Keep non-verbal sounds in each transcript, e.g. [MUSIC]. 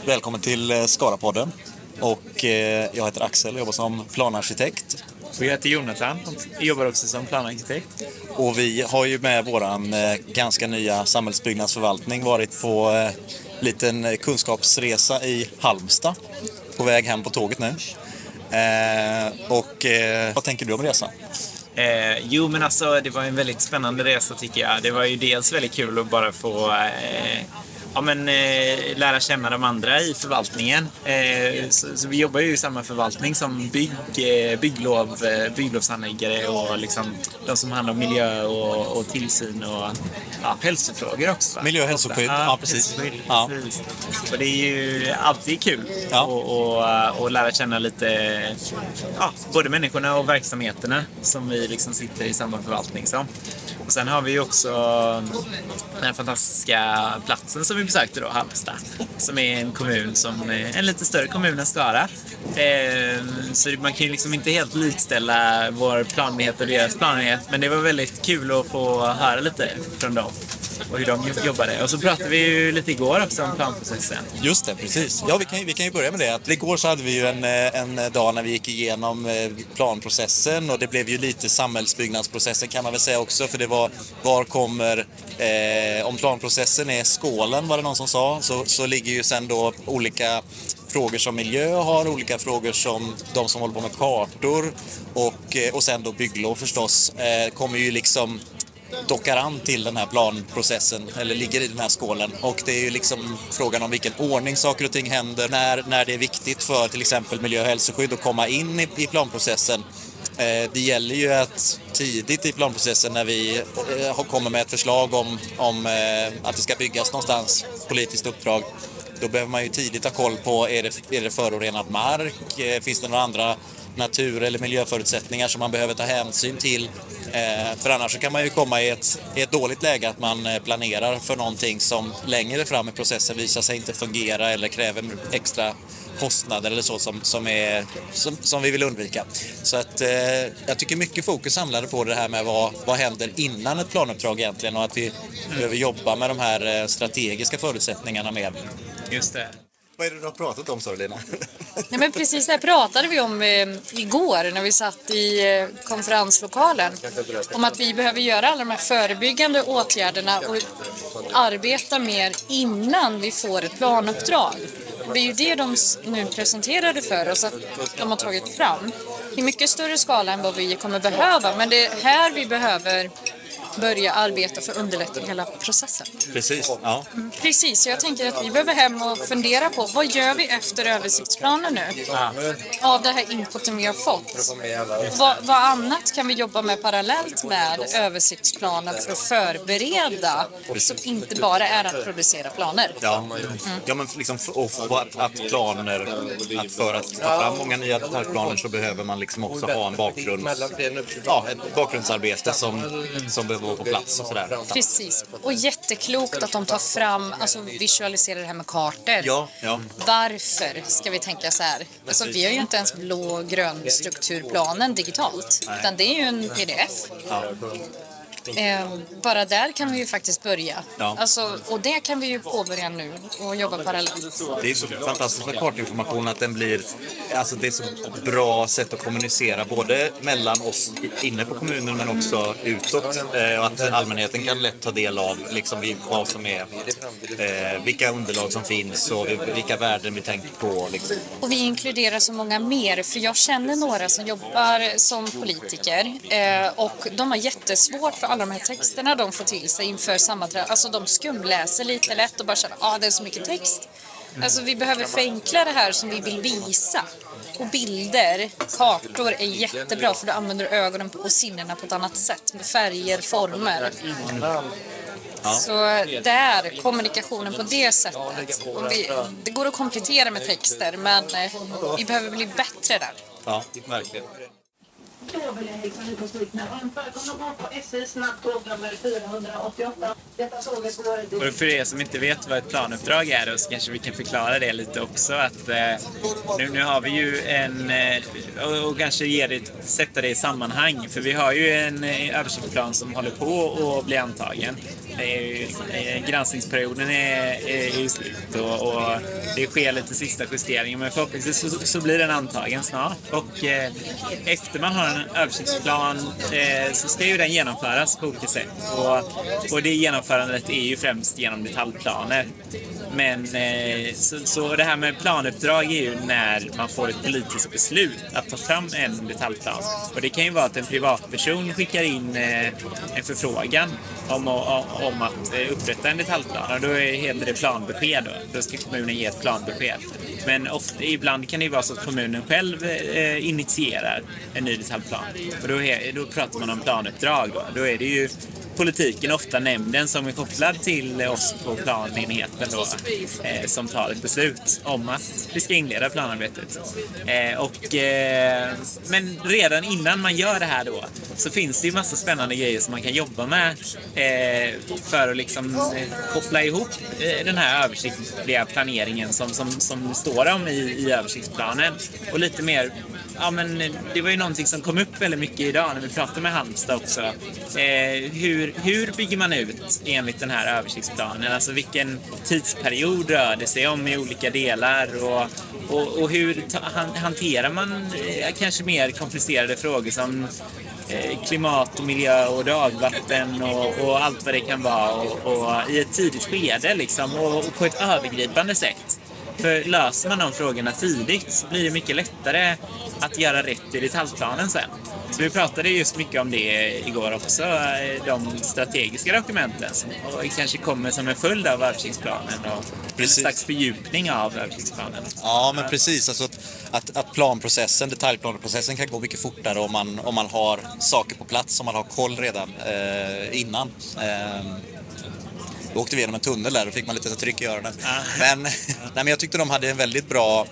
Välkommen till eh, Skarapodden. Och eh, jag heter Axel och jobbar som planarkitekt. Och jag heter Jonathan och jobbar också som planarkitekt. Och vi har ju med våran eh, ganska nya samhällsbyggnadsförvaltning varit på eh, liten kunskapsresa i Halmstad. På väg hem på tåget nu. Och vad tänker du om resan? Eh, jo, men alltså det var en väldigt spännande resa tycker jag. Det var ju dels väldigt kul att bara få eh, ja, men, eh, lära känna de andra i förvaltningen. Eh, så, så, vi jobbar ju i samma förvaltning som bygg, eh, bygglov, eh, bygglovsanläggare och liksom, de som handlar om miljö och, och tillsyn och ja, hälsofrågor också. Va? Miljö och hälsoskydd, ja, ja precis. Ja. precis. Och det är ju alltid kul ja. att och, och lära känna lite ja, både människorna och verksamheterna som vi liksom sitter i samma förvaltning som. Och sen har vi ju också den fantastiska platsen som vi besökte då, Halmstad. Som är en kommun som är en lite större kommun än Skara. Ehm, så man kan ju liksom inte helt likställa vår planenhet och deras planenhet. Men det var väldigt kul att få höra lite från dem och hur de jobbade. Och så pratade vi ju lite igår också om planprocessen. Just det, precis. Ja, vi kan, vi kan ju börja med det. Att igår så hade vi ju en, eh, en dag när vi gick igenom eh, planprocessen och det blev ju lite samhällsbyggnadsprocessen kan man väl säga också. För det var, var kommer, eh, om planprocessen är skålen var det någon som sa, så, så ligger ju sen då olika frågor som miljö har, olika frågor som de som håller på med kartor och, eh, och sen då bygglov förstås, eh, kommer ju liksom dockar an till den här planprocessen, eller ligger i den här skålen. Och det är ju liksom frågan om vilken ordning saker och ting händer, när, när det är viktigt för till exempel miljö och hälsoskydd att komma in i, i planprocessen. Eh, det gäller ju att tidigt i planprocessen när vi eh, kommer med ett förslag om, om eh, att det ska byggas någonstans, politiskt uppdrag, då behöver man ju tidigt ha koll på, är det, är det förorenad mark? Finns det några andra natur eller miljöförutsättningar som man behöver ta hänsyn till. Eh, för annars kan man ju komma i ett, i ett dåligt läge att man eh, planerar för någonting som längre fram i processen visar sig inte fungera eller kräver extra kostnader eller så som, som, är, som, som vi vill undvika. Så att eh, jag tycker mycket fokus samlade på det här med vad, vad händer innan ett planuppdrag egentligen och att vi mm. behöver jobba med de här eh, strategiska förutsättningarna mer. Just det. Vad är det du har pratat om, sa du Lina? [LAUGHS] Nej, men precis det pratade vi om eh, igår när vi satt i eh, konferenslokalen. Om att vi behöver göra alla de här förebyggande åtgärderna och arbeta mer innan vi får ett planuppdrag. Det är ju det de nu presenterade för oss, att de har tagit fram. I mycket större skala än vad vi kommer behöva, men det är här vi behöver börja arbeta för att underlätta hela processen. Precis. Ja. Mm, precis, jag tänker att vi behöver hem och fundera på vad gör vi efter översiktsplanen nu? Ja. Av det här inputen vi har fått. Vad, vad annat kan vi jobba med parallellt med översiktsplanen för att förbereda som inte bara är att producera planer? Ja, mm. ja men liksom att, att planer, att för att ta fram många nya detaljplaner så behöver man liksom också ha en bakgrund, ja, ett bakgrundsarbete som, som vara på plats och sådär. Precis. Och jätteklokt att de tar fram, alltså visualiserar det här med kartor. Ja, ja. Varför ska vi tänka så här? Alltså vi har ju inte ens blå och grön strukturplanen digitalt. Utan det är ju en pdf. Ja. Eh, bara där kan vi ju faktiskt börja. Ja. Alltså, och det kan vi ju påbörja nu och jobba parallellt. Det är så fantastiskt med kartinformation att den blir, alltså det är så bra sätt att kommunicera både mellan oss inne på kommunen men också utåt. Eh, och att allmänheten kan lätt ta del av liksom vad som är, eh, vilka underlag som finns och vilka värden vi tänker på. Liksom. Och vi inkluderar så många mer, för jag känner några som jobbar som politiker eh, och de har jättesvårt för alla de här texterna de får till sig inför sammanträdet. Alltså de skumläser lite lätt och bara känner att ah, det är så mycket text. Alltså vi behöver förenkla det här som vi vill visa. Och bilder, kartor är jättebra för då använder du ögonen och sinnena på ett annat sätt med färger, former. Ja. Så där, kommunikationen på det sättet. Vi, det går att komplettera med texter men eh, vi behöver bli bättre där. Ja, verkligen. Då vill jag hälsa. Välkomna på SJ snabbtåg nummer 488. Detta tåget går... Och för er som inte vet vad ett planuppdrag är så kanske vi kan förklara det lite också. Att, eh, nu, nu har vi ju en, eh, och, och kanske ge det, sätta det i sammanhang. För vi har ju en eh, översiktsplan som håller på att bli antagen. Liksom, är granskningsperioden är, är ju slut och, och det sker lite sista justeringar men förhoppningsvis så, så blir den antagen snart. Och eh, efter man har en översiktsplan eh, så ska ju den genomföras på olika sätt. Och, och det genomförandet är ju främst genom detaljplaner. Men eh, så, så det här med planuppdrag är ju när man får ett politiskt beslut att ta fram en detaljplan. Och det kan ju vara att en privatperson skickar in eh, en förfrågan om, om, att eh, upprätta en detaljplan och då heter det planbesked. Då, då ska kommunen ge ett planbesked. Men ofta, ibland kan det ju vara så att kommunen själv initierar en ny detaljplan. Och då, är, då pratar man om planuppdrag. Då, då är det ju politiken, ofta nämnden som är kopplad till oss på planenheten då, eh, som tar ett beslut om att vi ska inleda planarbetet. Eh, och, eh, men redan innan man gör det här då så finns det ju massa spännande grejer som man kan jobba med eh, för att liksom eh, koppla ihop eh, den här översiktliga planeringen som, som, som står om i, i översiktsplanen och lite mer ja, men det var ju någonting som kom upp väldigt mycket idag när vi pratade med Halmstad också. Eh, hur, hur bygger man ut enligt den här översiktsplanen? Alltså vilken tidsperiod rör det sig om i olika delar? Och, och, och hur ta, hanterar man eh, kanske mer komplicerade frågor som eh, klimat och miljö och dagvatten och, och, allt vad det kan vara och, och i ett tidigt skede liksom och, och på ett övergripande sätt. För löser man de frågorna tidigt så blir det mycket lättare att göra rätt i detaljplanen sen. Så vi pratade just mycket om det igår också, de strategiska dokumenten som kanske kommer som en följd av översiktsplanen och precis. en slags fördjupning av översiktsplanen. Ja, men precis. Alltså att, att, att planprocessen, detaljplaneprocessen kan gå mycket fortare om man, om man har saker på plats, om man har koll redan eh, innan. Eh, då åkte vi genom en tunnel där och fick man lite tryck i öronen. Men, [LAUGHS] nej, men jag tyckte de hade en väldigt bra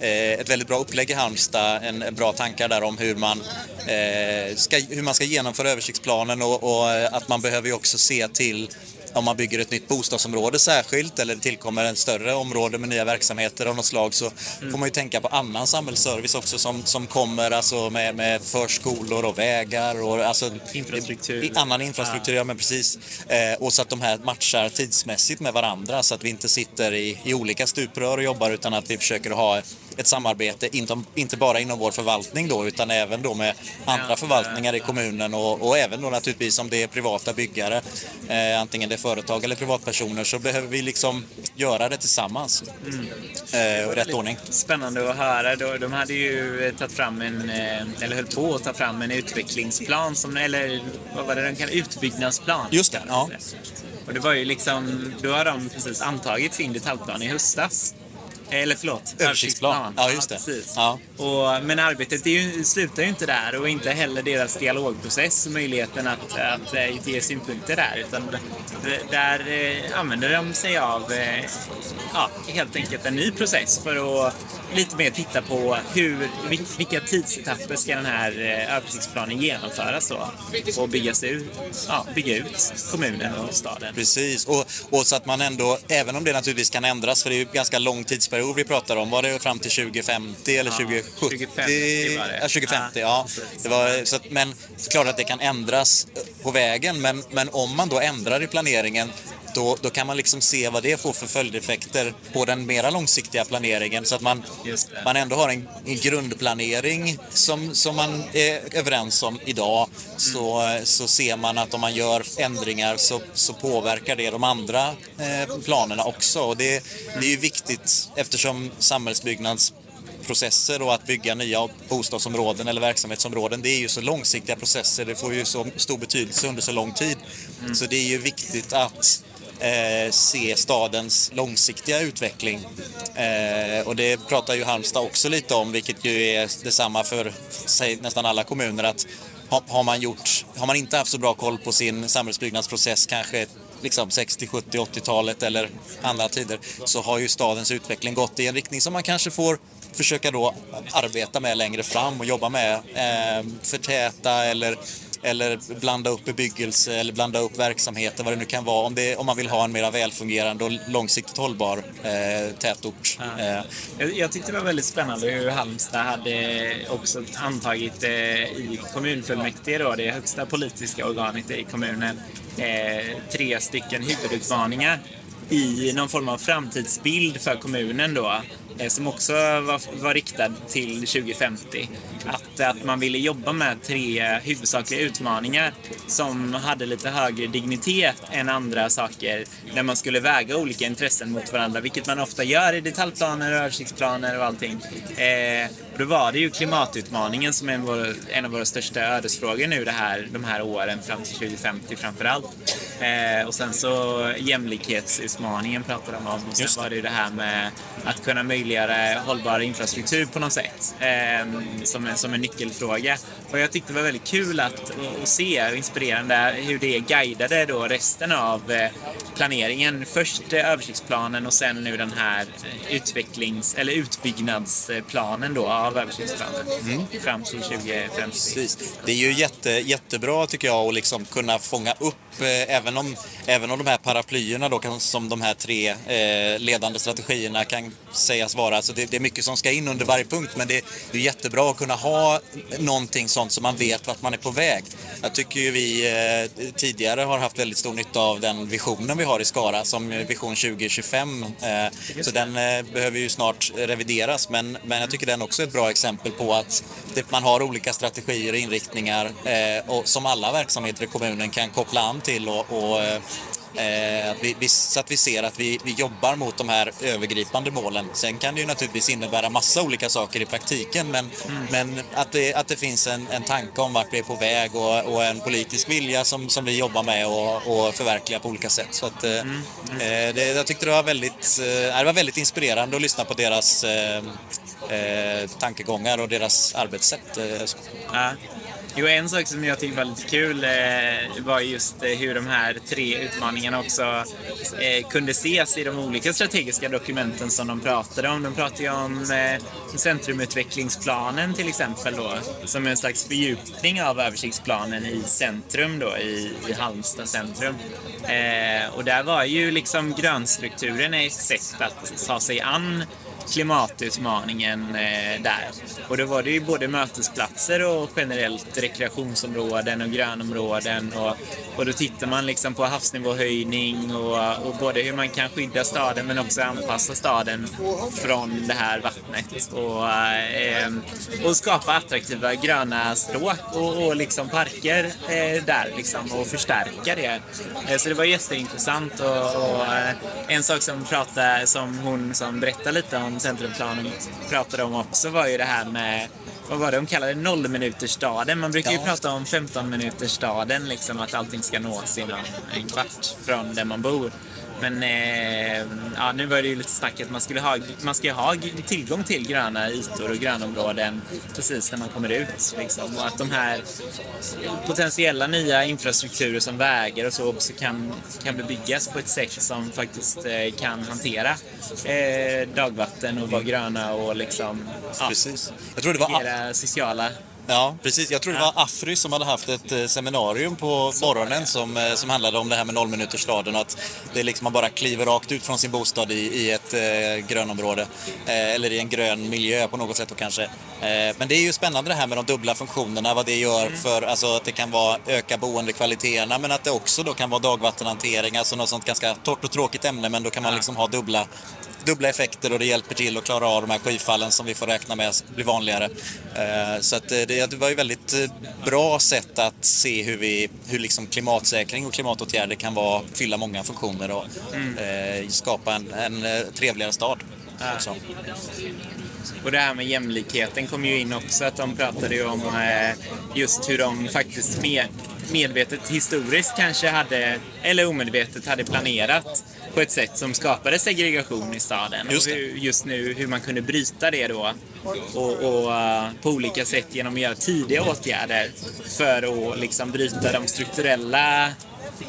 ett väldigt bra upplägg i Halmstad, en, en bra tankar där om hur man, eh, ska, hur man ska genomföra översiktsplanen och, och att man behöver ju också se till om man bygger ett nytt bostadsområde särskilt eller det tillkommer en större område med nya verksamheter av något slag så mm. får man ju tänka på annan samhällsservice också som, som kommer alltså med, med förskolor och vägar och alltså infrastruktur. annan infrastruktur, ja, ja men precis. Eh, och så att de här matchar tidsmässigt med varandra så att vi inte sitter i, i olika stuprör och jobbar utan att vi försöker ha ett samarbete, inte, inte bara inom vår förvaltning då, utan även då med andra förvaltningar i kommunen och, och även då naturligtvis om det är privata byggare, eh, antingen det är företag eller privatpersoner, så behöver vi liksom göra det tillsammans. Mm. Eh, rätt ordning. Spännande att höra. De hade ju tagit fram en, eh, eller höll på att ta fram en utvecklingsplan, som, eller vad var det de kallade utbyggnadsplan. Just det, ja. Och det var ju liksom, då har de precis antagit sin detaljplan i höstas. Eller förlåt, översiktsplan. Ja, just det. Ja, och, men arbetet ju, slutar ju inte där och inte heller deras dialogprocess och möjligheten att, att, att eh, ge synpunkter där. Utan där eh, använder de sig av eh, ja, helt enkelt en ny process för att lite mer titta på hur, vilka tidsetapper ska den här översiktsplanen genomföras då och byggas ut, ja, bygga ut kommunen och staden. Precis, och, och så att man ändå, även om det naturligtvis kan ändras, för det är ju ganska lång tidsperiod tidsperiod vi pratar om. Var det fram till 2050 eller ja, 2070? 2050 var det. Ja, 2050, ja. Det var, så att, men klart att det kan ändras på vägen. Men, men om man då ändrar i planeringen då, då kan man liksom se vad det får för följdeffekter på den mera långsiktiga planeringen så att man, man ändå har en, en grundplanering som, som man är överens om idag. Så, så ser man att om man gör ändringar så, så påverkar det de andra eh, planerna också. Och det, det är ju viktigt eftersom samhällsbyggnads processer och att bygga nya bostadsområden eller verksamhetsområden, det är ju så långsiktiga processer. Det får ju så stor betydelse under så lång tid. Mm. Så det är ju viktigt att eh, se stadens långsiktiga utveckling. Eh, och det pratar ju Halmstad också lite om, vilket ju är detsamma för säg, nästan alla kommuner. att har man, gjort, har man inte haft så bra koll på sin samhällsbyggnadsprocess, kanske liksom 60, 70, 80-talet eller andra tider, så har ju stadens utveckling gått i en riktning som man kanske får försöka då arbeta med längre fram och jobba med. Eh, förtäta eller eller blanda upp bebyggelse eller blanda upp verksamheter, vad det nu kan vara, om, det, om man vill ha en mer välfungerande och långsiktigt hållbar eh, tätort. Ja. Eh, Jag, jag tyckte det var väldigt spännande hur Halmstad hade också antagit eh, i kommunfullmäktige, då, det högsta politiska organet i kommunen, eh, tre stycken huvudutmaningar i någon form av framtidsbild för kommunen då, Eh, som också var, var riktad till 2050. Att, att man ville jobba med tre huvudsakliga utmaningar som hade lite högre dignitet än andra saker när man skulle väga olika intressen mot varandra, vilket man ofta gör i detaljplaner och översiktsplaner och allting. Eh, och då var det ju klimatutmaningen som är en, vår, en av våra största ödesfrågor nu det här, de här åren fram till 2050 framför allt. Eh, och sen så jämlikhetsutmaningen pratade de om. Och sen var det ju det här med att kunna möjliggöra hållbar infrastruktur på något sätt. Eh, som, en, som en nyckelfråga. Och jag tyckte det var väldigt kul att, att se och inspirerande hur det guidade då resten av eh, planeringen. Först eh, översiktsplanen och sen nu den här eh, utvecklings eller utbyggnadsplanen då av översiktsplanen fram till 2050. Precis. Det är ju jätte, jättebra tycker jag att liksom kunna fånga upp, eh, även, om, även om de här paraplyerna då, som de här tre eh, ledande strategierna kan sägas vara. Alltså det, det är mycket som ska in under varje punkt men det, det är jättebra att kunna ha någonting sånt så man vet vart man är på väg. Jag tycker ju vi eh, tidigare har haft väldigt stor nytta av den visionen vi har i Skara som Vision 2025. Eh, så den eh, behöver ju snart revideras men, men jag tycker den också är ett bra exempel på att det, man har olika strategier och inriktningar eh, och som alla verksamheter i kommunen kan koppla an till och, och eh, eh, att vi, vi, så att vi ser att vi, vi jobbar mot de här övergripande målen. Sen kan det ju naturligtvis innebära massa olika saker i praktiken men, men att, det, att det finns en, en tanke om vart vi är på väg och, och en politisk vilja som, som vi jobbar med och, och förverkligar på olika sätt. Så att, eh, eh, det, jag tyckte det var, väldigt, eh, det var väldigt inspirerande att lyssna på deras eh, eh, tankegångar och deras arbetssätt. Ja. Jo, en sak som jag tyckte var lite kul eh, var just eh, hur de här tre utmaningarna också eh, kunde ses i de olika strategiska dokumenten som de pratade om. De pratade ju om eh, centrumutvecklingsplanen till exempel då, som en slags fördjupning av översiktsplanen i centrum då, i, i Halmstad centrum. Eh, och där var ju liksom grönstrukturen ett sätt att ta sig an klimatutmaningen eh, där. Och då var det ju både mötesplatser och generellt rekreationsområden och grönområden. Och, och då tittar man liksom på havsnivåhöjning och, och både hur man kan skydda staden men också anpassa staden från det här vattnet. Och, eh, och skapa attraktiva gröna stråk och, och liksom parker eh, där liksom och förstärka det. Eh, så det var jätteintressant och, och eh, en sak som, pratade, som hon som berättade lite om centrumplanen pratade om också var ju det här med vad var det de kallade? Nollminutersstaden. Man brukar ju Ja. prata om 15-minutersstaden, liksom att allting ska nås inom en kvart från där man bor. Men eh, ja, nu var det ju lite snack att man skulle ha, man ska ha tillgång till gröna ytor och grönområden precis när man kommer ut. Liksom. Och att de här potentiella nya infrastrukturer som vägar och så också kan, kan bebyggas på ett sätt som faktiskt eh, kan hantera eh, dagvatten och vara gröna och liksom ja, Precis. Jag tror det var sociala Ja, precis. Jag tror det var Afry som hade haft ett eh, seminarium på morgonen som, eh, som handlade om det här med nollminutersstaden och att det är liksom man bara kliver rakt ut från sin bostad i, i ett eh, grönområde. Eh, eller i en grön miljö på något sätt och kanske. Eh, men det är ju spännande det här med de dubbla funktionerna, vad det gör för, alltså att det kan vara öka boendekvaliteterna men att det också då kan vara dagvattenhantering, alltså något sånt ganska torrt och tråkigt ämne men då kan man liksom ha dubbla dubbla effekter och det hjälper till att klara av de här skyfallen som vi får räkna med blir vanligare. Eh, Så att eh, det det var ju väldigt bra sätt att se hur, vi, hur liksom klimatsäkring och klimatåtgärder kan vara, fylla många funktioner och eh, skapa en, en trevligare stad. också. Och det här med jämlikheten kom ju in också, att de pratade ju om eh, just hur de faktiskt med, medvetet historiskt kanske hade, eller omedvetet hade planerat på ett sätt som skapade segregation i staden. Just och hur, just nu hur man kunde bryta det då och, och eh, på olika sätt genom att göra tidiga åtgärder för att liksom bryta de strukturella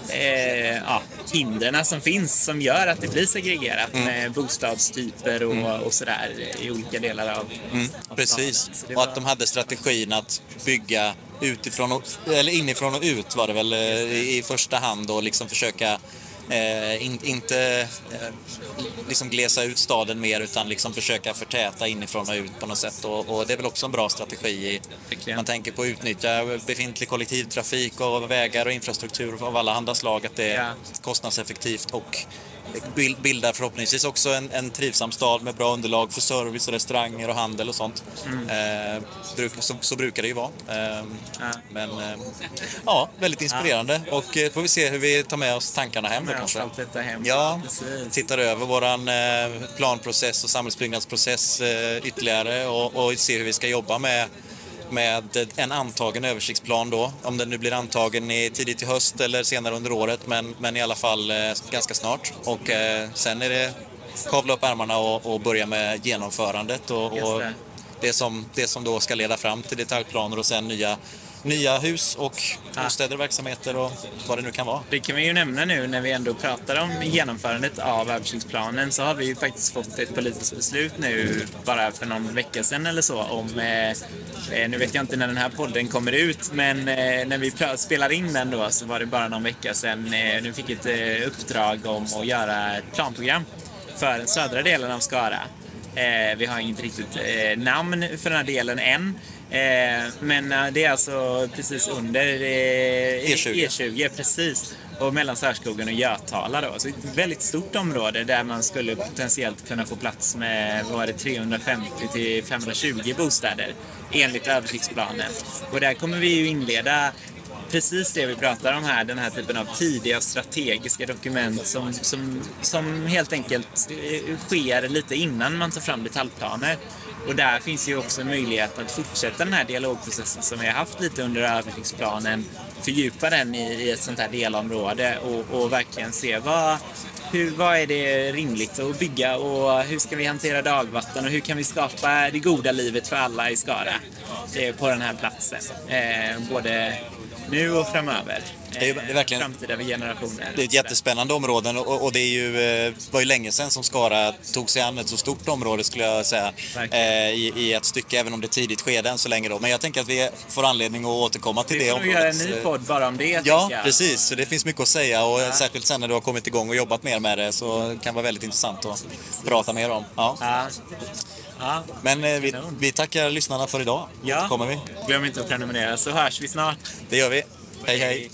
eh, ja, hindren som finns som gör att det blir segregerat Mm. med bostadstyper och, och sådär i olika delar av, av Precis. Och var- att de hade strategin att bygga utifrån och, eller inifrån och ut var det väl eh, i första hand och liksom försöka Eh, in, inte eh, liksom glesa ut staden mer utan liksom försöka förtäta inifrån och ut på något sätt. Och, och det är väl också en bra strategi. I, man tänker på att utnyttja befintlig kollektivtrafik och vägar och infrastruktur av alla andra slag. Att det är kostnadseffektivt och bildar förhoppningsvis också en, en trivsam stad med bra underlag för service, och restauranger och handel och sånt. Mm. Eh, så, så, brukar det ju vara. Eh, ja. Men eh, ja, väldigt inspirerande ja. och eh, får vi se hur vi tar med oss tankarna hem. Då, kanske. hem. Ja, Precis. tittar över våran eh, planprocess och samhällsbyggnadsprocess eh, ytterligare och, och ser hur vi ska jobba med med en antagen översiktsplan då. Om den nu blir antagen i, tidigt i höst eller senare under året, men, men i alla fall eh, ganska snart. Och eh, sen är det kavla upp ärmarna och, och börja med genomförandet och, och det. det. som, det som då ska leda fram till detaljplaner och sen nya nya hus och bostäder, ja. verksamheter och vad det nu kan vara. Det kan vi ju nämna nu när vi ändå pratar om genomförandet av översiktsplanen så har vi ju faktiskt fått ett politiskt beslut nu bara för någon vecka sedan eller så om, eh, eh nu vet jag inte när den här podden kommer ut, men eh, när vi spelar in den då så var det bara någon vecka sedan. Eh, nu fick ett eh, uppdrag om att göra ett planprogram för den södra delen av Skara. Eh, vi har inget riktigt namn för den här delen än. Eh, men eh, det är alltså precis under eh, E20. E20, precis. Och mellan Särskogen och Götala då. Så ett väldigt stort område där man skulle potentiellt kunna få plats med, vad det, 350 till 520 bostäder enligt översiktsplanen. Och där kommer vi ju inleda precis det vi pratar om här, den här typen av tidiga strategiska dokument som, som, som helt enkelt eh, sker lite innan man tar fram detaljplaner. Och där finns ju också en möjlighet att fortsätta den här dialogprocessen som vi har haft lite under översiktsplanen, fördjupa den i, i ett sånt här delområde och, och verkligen se vad, hur, vad är det rimligt att bygga och hur ska vi hantera dagvatten och hur kan vi skapa det goda livet för alla i Skara eh, på den här platsen. Eh, både nu och framöver. Det är, det är verkligen, framtida generationer. Det är ett jättespännande område och, och, det är ju, eh, var ju länge sedan som Skara tog sig an ett så stort område skulle jag säga. Eh, i, I ett stycke, även om det är tidigt skede än så länge då. Men jag tänker att vi får anledning att återkomma till det området. Vi får göra en ny podd bara om det. Ja, precis. Så det finns mycket att säga och ja. särskilt sen när du har kommit igång och jobbat mer med det så kan det vara väldigt intressant att prata mer om. Ja. ja. Ja. Men eh, vi, vi tackar lyssnarna för idag. Ja. kommer vi. Glöm inte att prenumerera så hörs vi snart. Det gör vi. Hej hej.